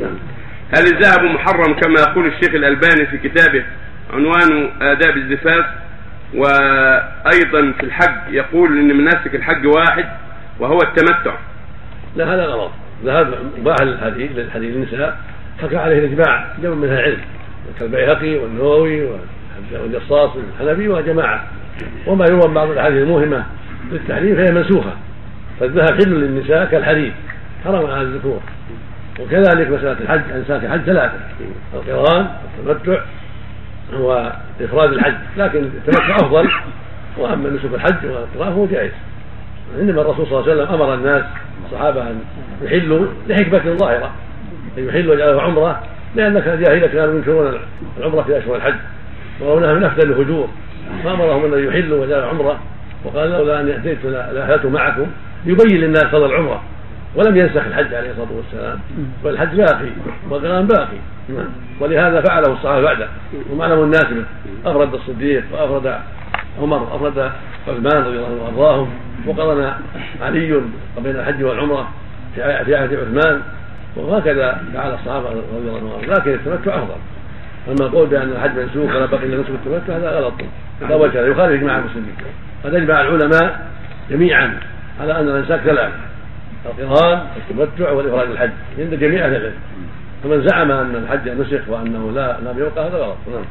نعم. هل الذهب محرم كما يقول الشيخ الألباني في كتابه عنوانه آداب الزفاف وأيضا في الحج يقول أن مناسك الحج واحد وهو التمتع. لا هذا غلط. ذهب مباح للحديث للحديث النساء حكى عليه الاجماع جمع من أهل العلم كالبيهقي والنووي والجصاص والحنفي وجماعة. وما يروى بعض الأحاديث الموهمة للتحريم فهي منسوخة. فالذهب حل للنساء كالحديث حرم على الذكور. وكذلك مسألة الحج أنساك الحج ثلاثة القرآن والتمتع وإفراد الحج لكن التمتع أفضل وأما نسك الحج والقران فهو جائز. إنما الرسول صلى الله عليه وسلم أمر الناس الصحابة أن يحلوا لحكمة ظاهرة أن يحلوا ويجعلوا عمرة لأن الجاهلية كانوا ينكرون العمرة في أشهر الحج ويرونها من أفضل الهجور فأمرهم أن يحلوا ويجعلوا عمرة وقال لولا أن أتيت لأهلت معكم يبين للناس فضل العمرة. ولم ينسخ الحج عليه الصلاة والسلام. والحج باقي والقرآن باقي. ولهذا فعله الصحابة بعده ومعلم الناس به أفرد الصديق وأفرد عمر أفرد عثمان رضي الله عنه وأرضاهم. وقرن علي بين الحج والعمرة في عهد عثمان. وهكذا فعل الصحابة رضي الله عنهم. لكن التمتع أفضل. أما القول بأن الحج منسوخ ولا بقي إلا نسك التمتع هذا غلط. لا وجه يخالف اجماع المسلمين. قد أجمع العلماء جميعا على أن الانساك ثلاث القران والتمتع والافراد الحج. عند جميع أهل العلم. فمن زعم أن الحج نسخ وأنه لا لم يبقى هذا غلط. نعم.